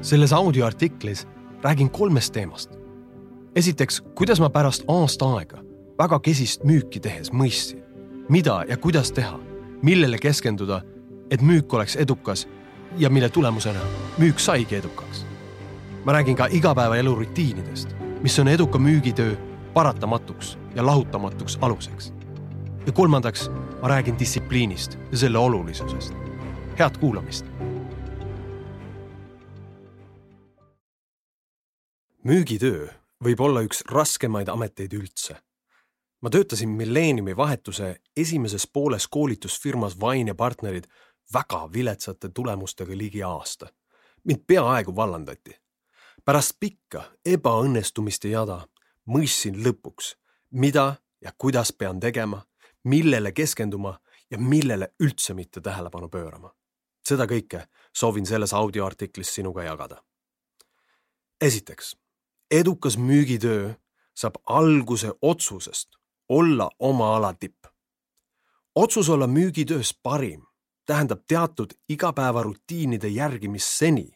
selles audioartiklis räägin kolmest teemast. esiteks, kuidas ma pärast aasta aega väga kesist müüki tehes mõistsin, mida ja kuidas teha, millele keskenduda, et müük oleks edukas ja mille tulemusena müük saigi edukaks. ma räägin ka igapäevaelu rutiinidest, mis on eduka müügitöö paratamatuks ja lahutamatuks aluseks. ja kolmandaks, ma räägin distsipliinist ja selle olulisusest. head kuulamist müügitöö võib olla üks raskemaid ameteid üldse. ma töötasin milleeniumi vahetuse esimeses pooles koolitusfirmas Vain ja partnerid väga viletsate tulemustega ligi aasta. mind peaaegu vallandati. pärast pikka ebaõnnestumiste jada mõistsin lõpuks, mida ja kuidas pean tegema, millele keskenduma ja millele üldse mitte tähelepanu pöörama. seda kõike soovin selles audioartiklis sinuga jagada. esiteks edukas müügitöö saab alguse otsusest olla oma ala tipp. otsus olla müügitöös parim tähendab teatud igapäevarutiinide järgimist seni,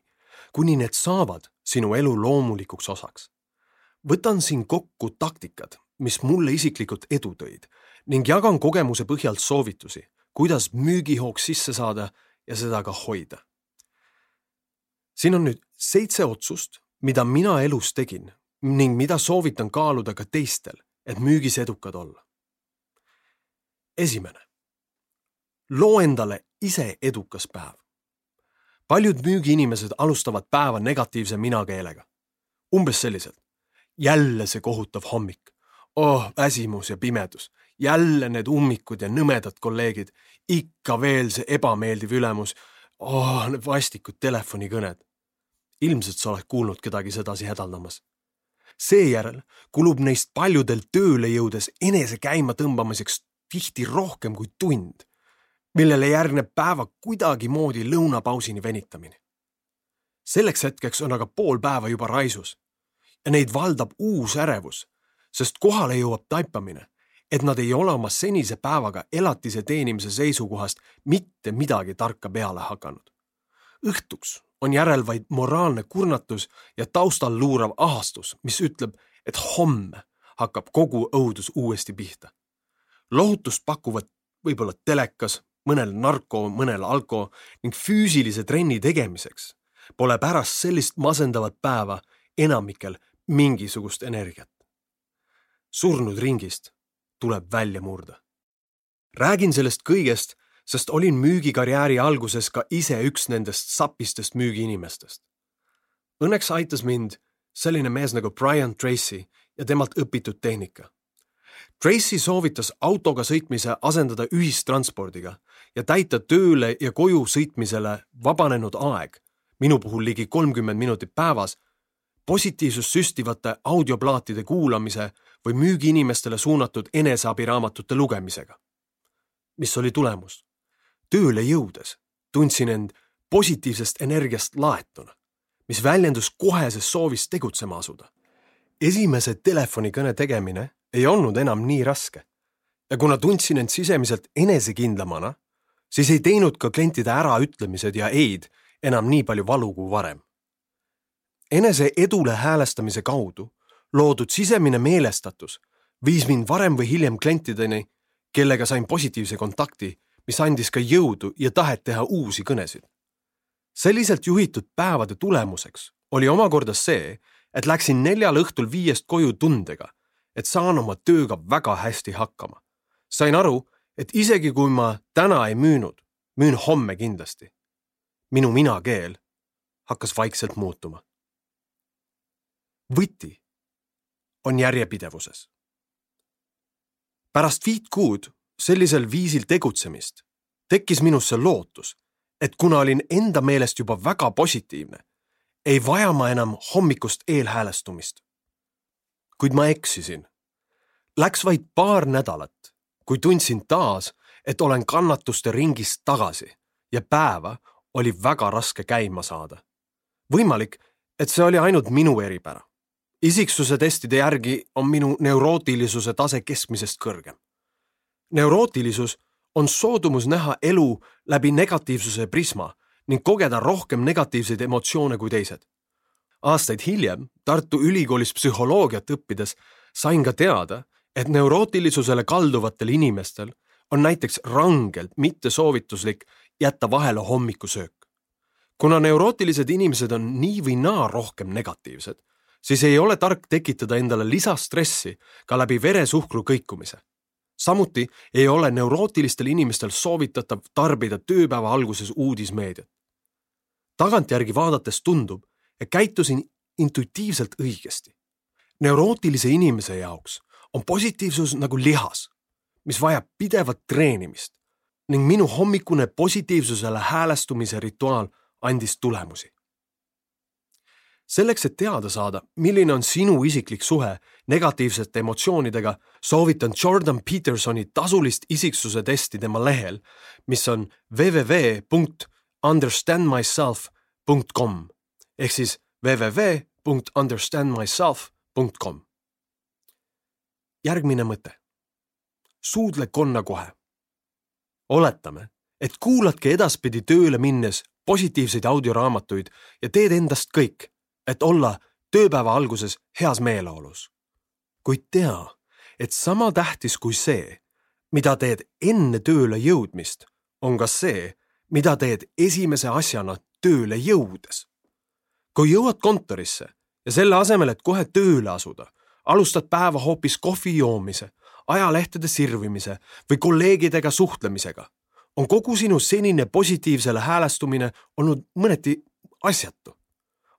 kuni need saavad sinu elu loomulikuks osaks. võtan siin kokku taktikad, mis mulle isiklikult edu tõid ning jagan kogemuse põhjalt soovitusi, kuidas müügihoog sisse saada ja seda ka hoida. siin on nüüd seitse otsust, mida mina elus tegin ning mida soovitan kaaluda ka teistel, et müügis edukad olla. esimene. loo endale ise edukas päev. paljud müügiinimesed alustavad päeva negatiivse minakeelega. umbes selliselt. jälle see kohutav hommik. oh, väsimus ja pimedus. jälle need ummikud ja nõmedad kolleegid. ikka veel see ebameeldiv ülemus. oh, need vastikud telefonikõned ilmselt sa oled kuulnud kedagi sedasi hädaldamas. seejärel kulub neist paljudel tööle jõudes enese käima tõmbamiseks tihti rohkem kui tund, millele järgneb päeva kuidagimoodi lõunapausini venitamine. selleks hetkeks on aga pool päeva juba raisus ja neid valdab uus ärevus, sest kohale jõuab taipamine, et nad ei ole oma senise päevaga elatise teenimise seisukohast mitte midagi tarka peale hakanud. õhtuks on järel vaid moraalne kurnatus ja taustal luurav ahastus, mis ütleb, et homme hakkab kogu õudus uuesti pihta. lohutust pakuvad võib-olla telekas, mõnel narko, mõnel alko ning füüsilise trenni tegemiseks pole pärast sellist masendavat päeva enamikel mingisugust energiat. surnud ringist tuleb välja murda. räägin sellest kõigest sest olin müügikarjääri alguses ka ise üks nendest sapistest müügiinimestest. Õnneks aitas mind selline mees nagu Brian Tracy ja temalt õpitud tehnika. Tracy soovitas autoga sõitmise asendada ühistranspordiga ja täita tööle ja koju sõitmisele vabanenud aeg, minu puhul ligi kolmkümmend minutit päevas, positiivsust süstivate audioplaatide kuulamise või müügiinimestele suunatud eneseabiraamatute lugemisega. mis oli tulemus? Tööle jõudes tundsin end positiivsest energiast laetuna, mis väljendus koheses soovis tegutsema asuda. esimese telefonikõne tegemine ei olnud enam nii raske ja kuna tundsin end sisemiselt enesekindlamana, siis ei teinud ka klientide äraütlemised ja ei-d enam nii palju valu kui varem. enese edule häälestamise kaudu loodud sisemine meelestatus viis mind varem või hiljem klientideni, kellega sain positiivse kontakti mis andis ka jõudu ja tahet teha uusi kõnesid. selliselt juhitud päevade tulemuseks oli omakorda see, et läksin neljal õhtul viiest koju tundega, et saan oma tööga väga hästi hakkama. sain aru, et isegi kui ma täna ei müünud, müün homme kindlasti. minu minakeel hakkas vaikselt muutuma. võti on järjepidevuses. pärast viit kuud sellisel viisil tegutsemist tekkis minusse lootus, et kuna olin enda meelest juba väga positiivne, ei vaja ma enam hommikust eelhäälestumist. kuid ma eksisin. Läks vaid paar nädalat, kui tundsin taas, et olen kannatuste ringist tagasi ja päeva oli väga raske käima saada. võimalik, et see oli ainult minu eripära. isiksuse testide järgi on minu neurootilisuse tase keskmisest kõrgem neurootilisus on soodumus näha elu läbi negatiivsuse prisma ning kogeda rohkem negatiivseid emotsioone kui teised. aastaid hiljem Tartu Ülikoolis psühholoogiat õppides sain ka teada, et neurootilisusele kalduvatel inimestel on näiteks rangelt mittesoovituslik jätta vahele hommikusöök. kuna neurootilised inimesed on nii või naa rohkem negatiivsed, siis ei ole tark tekitada endale lisastressi ka läbi veresuhkru kõikumise. Samuti ei ole neurootilistel inimestel soovitatav tarbida tööpäeva alguses uudismeediat. tagantjärgi vaadates tundub, et käitusin intuitiivselt õigesti. neurootilise inimese jaoks on positiivsus nagu lihas, mis vajab pidevat treenimist ning minu hommikune positiivsusele häälestumise rituaal andis tulemusi. Selleks, et teada saada, milline on sinu isiklik suhe negatiivsete emotsioonidega, soovitan Jordan Petersoni tasulist isiksuse testi tema lehel, mis on www.understandmyself.com ehk siis www.understandmyself.com. järgmine mõte. suudle konna kohe. oletame, et kuuladki edaspidi tööle minnes positiivseid audioraamatuid ja teed endast kõik, et olla tööpäeva alguses heas meeleolus. kuid tea, et sama tähtis kui see, mida teed enne tööle jõudmist, on ka see, mida teed esimese asjana tööle jõudes kui jõuad kontorisse ja selle asemel, et kohe tööle asuda, alustad päeva hoopis kohvi joomise, ajalehtede sirvimise või kolleegidega suhtlemisega, on kogu sinu senine positiivsele häälestumine olnud mõneti asjatu.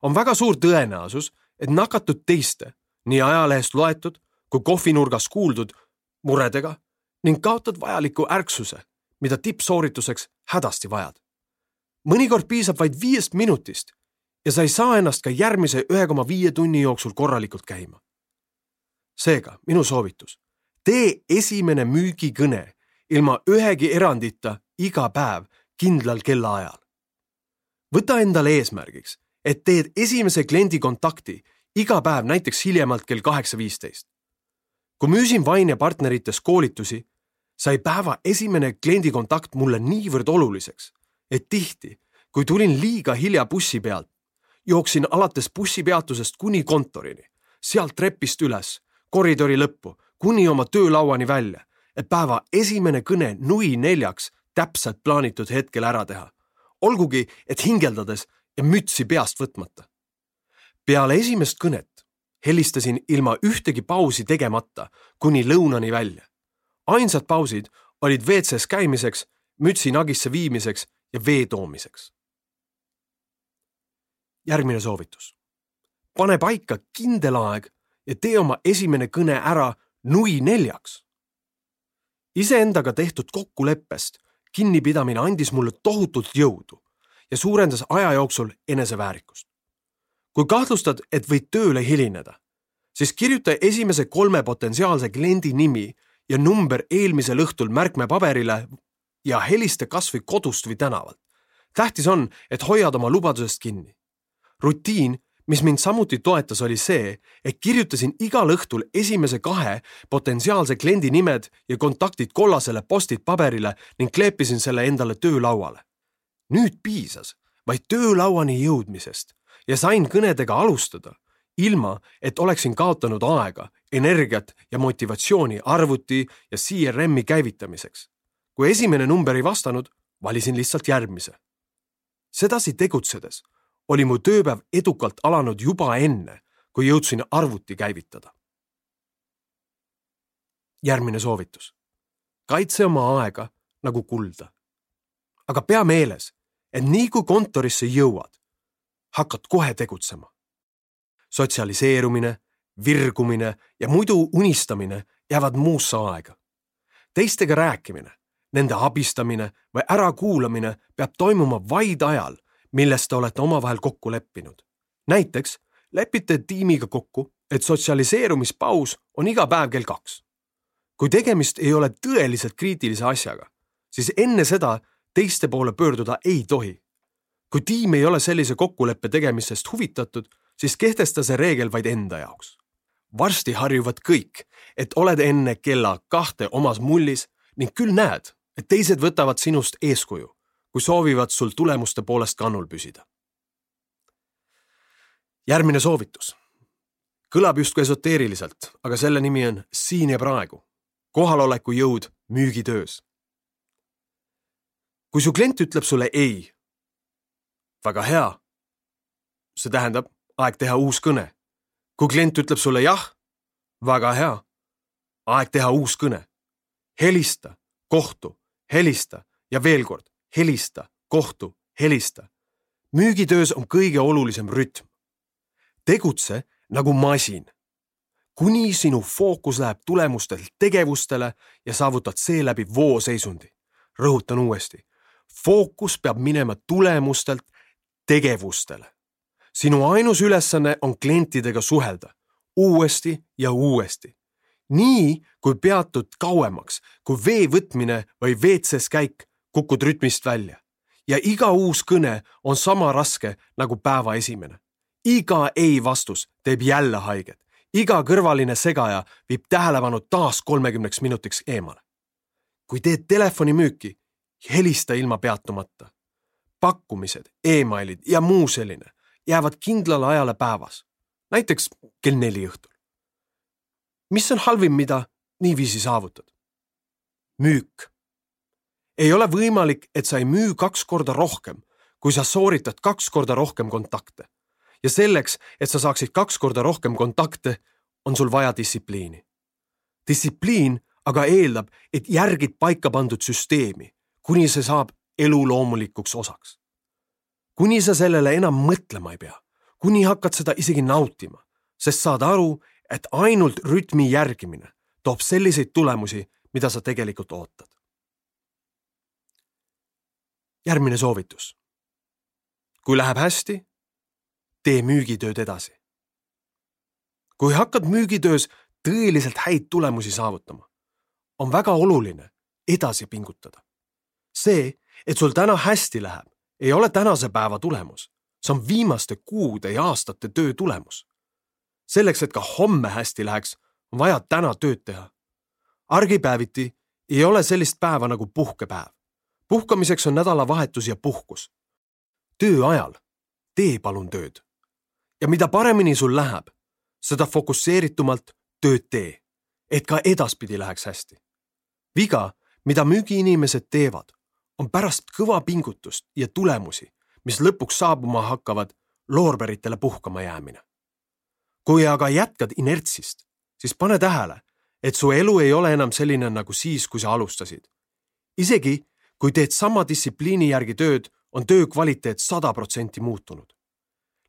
On väga suur tõenäosus, et nakatud teiste, nii ajalehest loetud kui kohvinurgas kuuldud muredega ning kaotad vajaliku ärksuse, mida tippsoorituseks hädasti vajad. mõnikord piisab vaid viiest minutist ja sa ei saa ennast ka järgmise ühe koma viie tunni jooksul korralikult käima. seega minu soovitus, tee esimene müügikõne ilma ühegi erandita iga päev kindlal kellaajal. võta endale eesmärgiks, et teed esimese kliendi kontakti iga päev näiteks hiljemalt kell kaheksa viisteist. kui müüsin Vaine partnerites koolitusi, sai päeva esimene kliendikontakt mulle niivõrd oluliseks, et tihti, kui tulin liiga hilja bussi pealt, jooksin alates bussipeatusest kuni kontorini, sealt trepist üles, koridori lõppu, kuni oma töölauani välja, et päeva esimene kõne nui neljaks täpselt plaanitud hetkel ära teha. olgugi, et hingeldades ja mütsi peast võtmata. peale esimest kõnet helistasin ilma ühtegi pausi tegemata kuni lõunani välja. ainsad pausid olid WC-s käimiseks, mütsi nagisse viimiseks ja vee toomiseks järgmine soovitus. pane paika kindel aeg ja tee oma esimene kõne ära nui neljaks. iseendaga tehtud kokkuleppest kinnipidamine andis mulle tohutult jõudu ja suurendas aja jooksul eneseväärikust. kui kahtlustad, et võid tööle hilineda, siis kirjuta esimese kolme potentsiaalse kliendi nimi ja number eelmisel õhtul märkmepaberile ja helista kasvõi kodust või tänavalt. tähtis on, et hoiad oma lubadusest kinni rutiin, mis mind samuti toetas, oli see, et kirjutasin igal õhtul esimese kahe potentsiaalse kliendi nimed ja kontaktid kollasele post-it paberile ning kleepisin selle endale töölauale. Nüüd piisas vaid töölauani jõudmisest ja sain kõnedega alustada, ilma et oleksin kaotanud aega, energiat ja motivatsiooni arvuti ja CRM-i käivitamiseks. kui esimene number ei vastanud, valisin lihtsalt järgmise. sedasi tegutsedes oli mu tööpäev edukalt alanud juba enne, kui jõudsin arvuti käivitada. järgmine soovitus. kaitse oma aega nagu kulda. aga pea meeles, et nii kui kontorisse jõuad, hakkad kohe tegutsema. sotsialiseerumine, virgumine ja muidu unistamine jäävad muusse aega. teistega rääkimine, nende abistamine või ärakuulamine peab toimuma vaid ajal, milles te olete omavahel kokku leppinud. näiteks lepite tiimiga kokku, et sotsialiseerumispaus on iga päev kell kaks. kui tegemist ei ole tõeliselt kriitilise asjaga, siis enne seda teiste poole pöörduda ei tohi. kui tiim ei ole sellise kokkuleppe tegemisest huvitatud, siis kehtesta see reegel vaid enda jaoks. varsti harjuvad kõik, et oled enne kella kahte omas mullis ning küll näed, et teised võtavad sinust eeskuju kui soovivad sul tulemuste poolest kannul püsida. järgmine soovitus. kõlab justkui esoteeriliselt, aga selle nimi on siin ja praegu. kohaloleku jõud müügitöös. Kui su klient ütleb sulle ei, väga hea. see tähendab aeg teha uus kõne. kui klient ütleb sulle jah, väga hea. aeg teha uus kõne. helista, kohtu, helista ja veel kord helista, kohtu, helista. müügitöös on kõige olulisem rütm. tegutse nagu masin. kuni sinu fookus läheb tulemustelt tegevustele ja saavutad seeläbi vooseisundi. rõhutan uuesti. Fookus peab minema tulemustelt tegevustele. sinu ainus ülesanne on klientidega suhelda uuesti ja uuesti. nii kui peatud kauemaks kui vee võtmine või WC-s käik, kukud rütmist välja ja iga uus kõne on sama raske nagu päeva esimene. iga ei vastus teeb jälle haiget, iga kõrvaline segaja viib tähelepanu taas kolmekümneks minutiks eemale. kui teed telefonimüüki, helista ilma peatumata pakkumised e, emailid ja muu selline jäävad kindlale ajale päevas, näiteks kell neli õhtul. mis on halvim, mida niiviisi saavutad? müük. ei ole võimalik, et sa ei müü kaks korda rohkem, kui sa sooritad kaks korda rohkem kontakte. ja selleks, et sa saaksid kaks korda rohkem kontakte, on sul vaja distsipliini. distsipliin aga eeldab, et järgid paika pandud süsteemi, kuni see saab eluloomulikuks osaks. kuni sa sellele enam mõtlema ei pea, kuni hakkad seda isegi nautima, sest saad aru, et ainult rütmi järgimine toob selliseid tulemusi, mida sa tegelikult ootad. järgmine soovitus. kui läheb hästi, tee müügitööd edasi. kui hakkad müügitöös tõeliselt häid tulemusi saavutama, on väga oluline edasi pingutada. See, et sul täna hästi läheb, ei ole tänase päeva tulemus, see on viimaste kuude ja aastate töö tulemus. selleks, et ka homme hästi läheks, on vaja täna tööd teha. argipäeviti ei ole sellist päeva nagu puhkepäev. puhkamiseks on nädalavahetus ja puhkus. töö ajal tee palun tööd. ja mida paremini sul läheb, seda fokusseeritumalt tööd tee, et ka edaspidi läheks hästi. viga, mida müügiinimesed teevad, on pärast kõva pingutust ja tulemusi, mis lõpuks saabuma hakkavad, loorberitele puhkama jäämine. kui aga jätkad inertsist, siis pane tähele, et su elu ei ole enam selline nagu siis, kui sa alustasid. isegi kui teed sama distsipliini järgi tööd, on töö kvaliteet sada protsenti muutunud.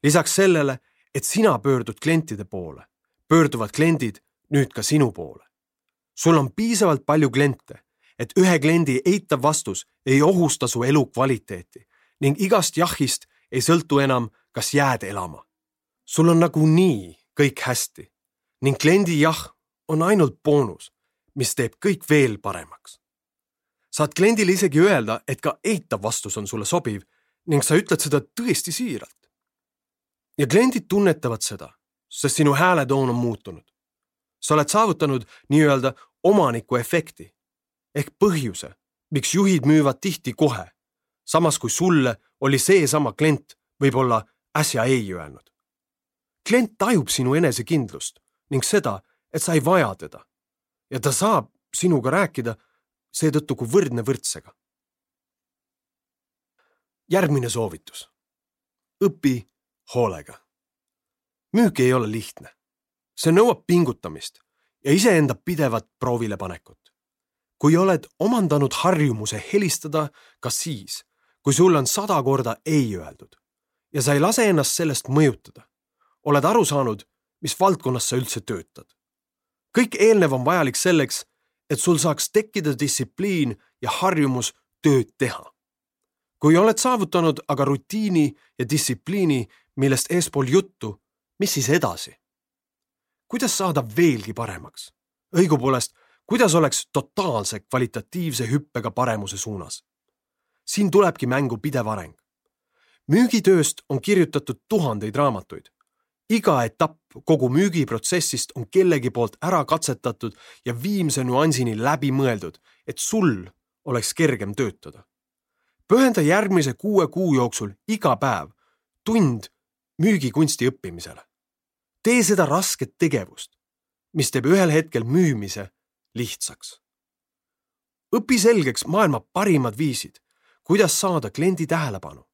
lisaks sellele, et sina pöördud klientide poole, pöörduvad kliendid nüüd ka sinu poole. sul on piisavalt palju kliente et ühe kliendi eitav vastus ei ohusta su elukvaliteeti ning igast jahist ei sõltu enam, kas jääd elama. sul on nagunii kõik hästi ning kliendi jah on ainult boonus, mis teeb kõik veel paremaks. saad kliendile isegi öelda, et ka eitav vastus on sulle sobiv ning sa ütled seda tõesti siiralt. ja kliendid tunnetavad seda, sest sinu hääletoon on muutunud. sa oled saavutanud nii-öelda omaniku efekti ehk põhjuse, miks juhid müüvad tihti kohe, samas kui sulle oli seesama klient võib-olla äsja ei öelnud. klient tajub sinu enesekindlust ning seda, et sa ei vaja teda ja ta saab sinuga rääkida seetõttu kui võrdne võrdsega. järgmine soovitus. õpi hoolega. müük ei ole lihtne. see nõuab pingutamist ja iseenda pidevat proovile panekut kui oled omandanud harjumuse helistada ka siis, kui sulle on sada korda ei öeldud ja sa ei lase ennast sellest mõjutada, oled aru saanud, mis valdkonnas sa üldse töötad. kõik eelnev on vajalik selleks, et sul saaks tekkida distsipliin ja harjumus tööd teha. kui oled saavutanud aga rutiini ja distsipliini, millest eespool juttu, mis siis edasi? kuidas saada veelgi paremaks? õigupoolest kuidas oleks totaalse kvalitatiivse hüppega paremuse suunas? siin tulebki mängu pidev areng. müügitööst on kirjutatud tuhandeid raamatuid. iga etapp kogu müügiprotsessist on kellegi poolt ära katsetatud ja viimse nüansini läbi mõeldud, et sul oleks kergem töötada. pühenda järgmise kuue kuu jooksul iga päev tund müügikunsti õppimisele. tee seda rasket tegevust, mis teeb ühel hetkel müümise lihtsaks. õpi selgeks maailma parimad viisid, kuidas saada kliendi tähelepanu.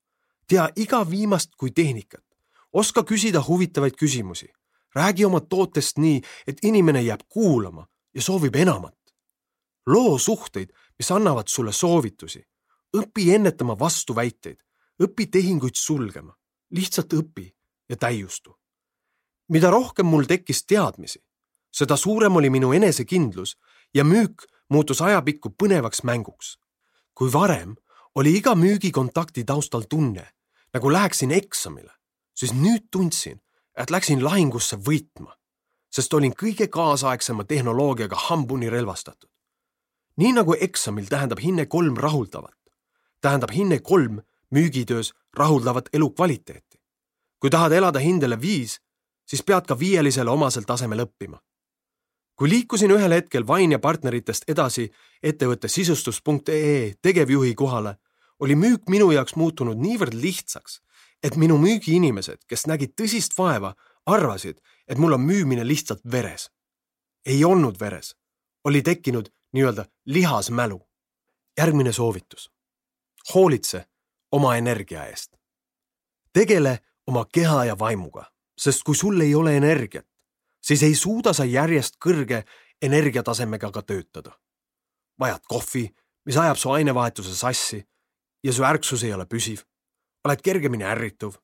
tea iga viimast kui tehnikat. oska küsida huvitavaid küsimusi. räägi oma tootest nii, et inimene jääb kuulama ja soovib enamat. loo suhteid, mis annavad sulle soovitusi. õpi ennetama vastuväiteid, õpi tehinguid sulgema, lihtsalt õpi ja täiustu. mida rohkem mul tekkis teadmisi, seda suurem oli minu enesekindlus ja müük muutus ajapikku põnevaks mänguks. kui varem oli iga müügikontakti taustal tunne, nagu läheksin eksamile, siis nüüd tundsin, et läksin lahingusse võitma, sest olin kõige kaasaegsema tehnoloogiaga hambuni relvastatud. nii nagu eksamil tähendab hinne kolm rahuldavat, tähendab hinne kolm müügitöös rahuldavat elukvaliteeti. kui tahad elada hindele viis, siis pead ka viielisele omasel tasemel õppima kui liikusin ühel hetkel Vain ja partneritest edasi ettevõtte sisustus.ee tegevjuhi kohale, oli müük minu jaoks muutunud niivõrd lihtsaks, et minu müügiinimesed, kes nägid tõsist vaeva, arvasid, et mul on müümine lihtsalt veres. ei olnud veres, oli tekkinud nii-öelda lihasmälu. järgmine soovitus. hoolitse oma energia eest. tegele oma keha ja vaimuga, sest kui sul ei ole energiat, siis ei suuda sa järjest kõrge energiatasemega ka töötada. vajad kohvi, mis ajab su ainevahetuse sassi ja su ärksus ei ole püsiv. oled kergemini ärrituv,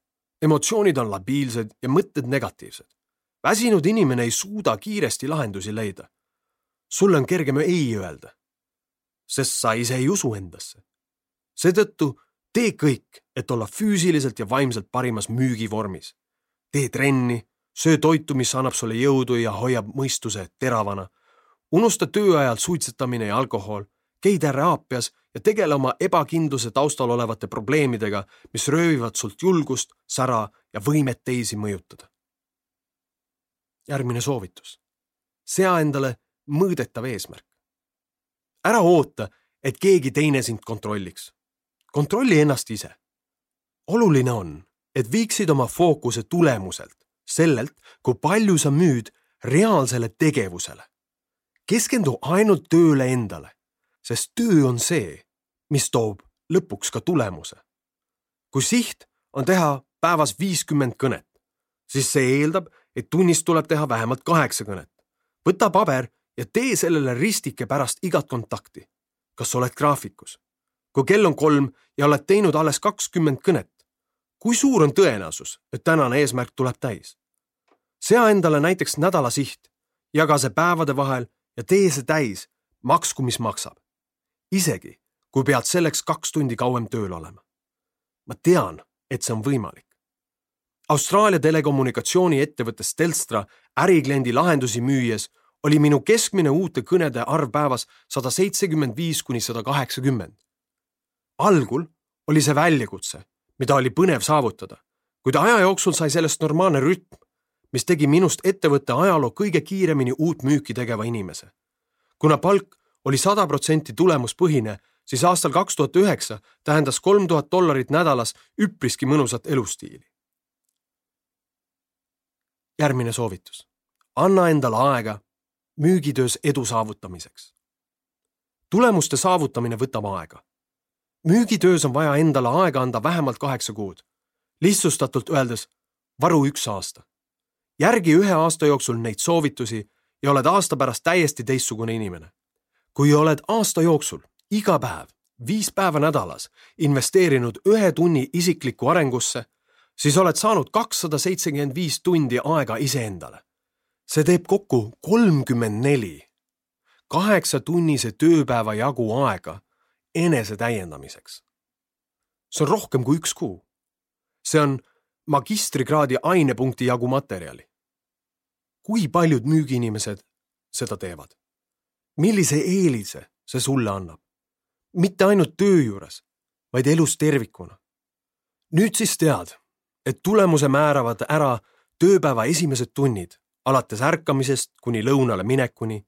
emotsioonid on labiilsed ja mõtted negatiivsed. väsinud inimene ei suuda kiiresti lahendusi leida. sulle on kergem ei öelda, sest sa ise ei usu endasse. seetõttu tee kõik, et olla füüsiliselt ja vaimselt parimas müügivormis. tee trenni söö toitu, mis annab sulle jõudu ja hoiab mõistuse teravana. unusta töö ajal suitsetamine ja alkohol, käi teraapias ja tegele oma ebakindluse taustal olevate probleemidega, mis röövivad sult julgust, sära ja võimet teisi mõjutada. järgmine soovitus. sea endale mõõdetav eesmärk. ära oota, et keegi teine sind kontrolliks. kontrolli ennast ise. oluline on, et viiksid oma fookuse tulemuselt sellelt, kui palju sa müüd reaalsele tegevusele. keskendu ainult tööle endale, sest töö on see, mis toob lõpuks ka tulemuse. kui siht on teha päevas viiskümmend kõnet, siis see eeldab, et tunnis tuleb teha vähemalt kaheksa kõnet. võta paber ja tee sellele ristike pärast igat kontakti. kas oled graafikus? kui kell on kolm ja oled teinud alles kakskümmend kõnet, kui suur on tõenäosus, et tänane eesmärk tuleb täis? sea endale näiteks nädala siht, jaga see päevade vahel ja tee see täis, maksku mis maksab. isegi kui pead selleks kaks tundi kauem tööl olema. ma tean, et see on võimalik. Austraalia telekommunikatsiooniettevõttes Telstra ärikliendi lahendusi müües oli minu keskmine uute kõnede arv päevas sada seitsekümmend viis kuni sada kaheksakümmend. algul oli see väljakutse, mida oli põnev saavutada, kuid aja jooksul sai sellest normaalne rütm, mis tegi minust ettevõtte ajaloo kõige kiiremini uut müüki tegeva inimese. kuna palk oli sada protsenti tulemuspõhine, siis aastal kaks tuhat üheksa tähendas kolm tuhat dollarit nädalas üpriski mõnusat elustiili. järgmine soovitus. anna endale aega müügitöös edu saavutamiseks. tulemuste saavutamine võtab aega. Müügitöös on vaja endale aega anda vähemalt kaheksa kuud. lihtsustatult öeldes varu üks aasta järgi ühe aasta jooksul neid soovitusi ja oled aasta pärast täiesti teistsugune inimene. kui oled aasta jooksul iga päev, viis päeva nädalas investeerinud ühe tunni isiklikku arengusse, siis oled saanud kakssada seitsekümmend viis tundi aega iseendale. see teeb kokku kolmkümmend neli kaheksatunnise tööpäeva jagu aega enese täiendamiseks. see on rohkem kui üks kuu. see on magistrikraadi ainepunkti jagu materjali. kui paljud müügiinimesed seda teevad? millise eelise see sulle annab? mitte ainult töö juures, vaid elus tervikuna. nüüd siis tead, et tulemuse määravad ära tööpäeva esimesed tunnid, alates ärkamisest kuni lõunale minekuni,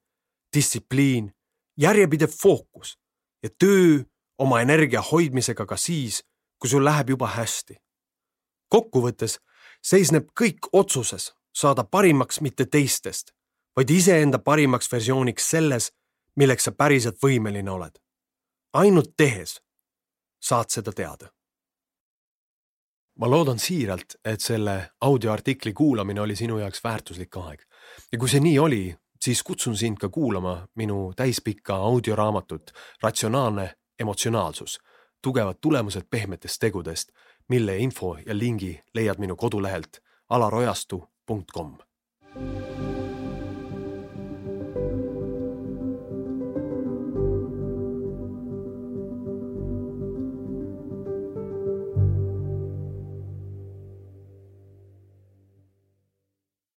distsipliin, järjepidev fookus ja töö oma energia hoidmisega ka siis, kui sul läheb juba hästi kokkuvõttes seisneb kõik otsuses saada parimaks mitte teistest, vaid iseenda parimaks versiooniks selles, milleks sa päriselt võimeline oled. ainult tehes saad seda teada. ma loodan siiralt, et selle audioartikli kuulamine oli sinu jaoks väärtuslik aeg ja kui see nii oli, siis kutsun sind ka kuulama minu täispikka audioraamatut Ratsionaalne emotsionaalsus, tugevad tulemused pehmetest tegudest, mille info ja lingi leiad minu kodulehelt alarojastu.com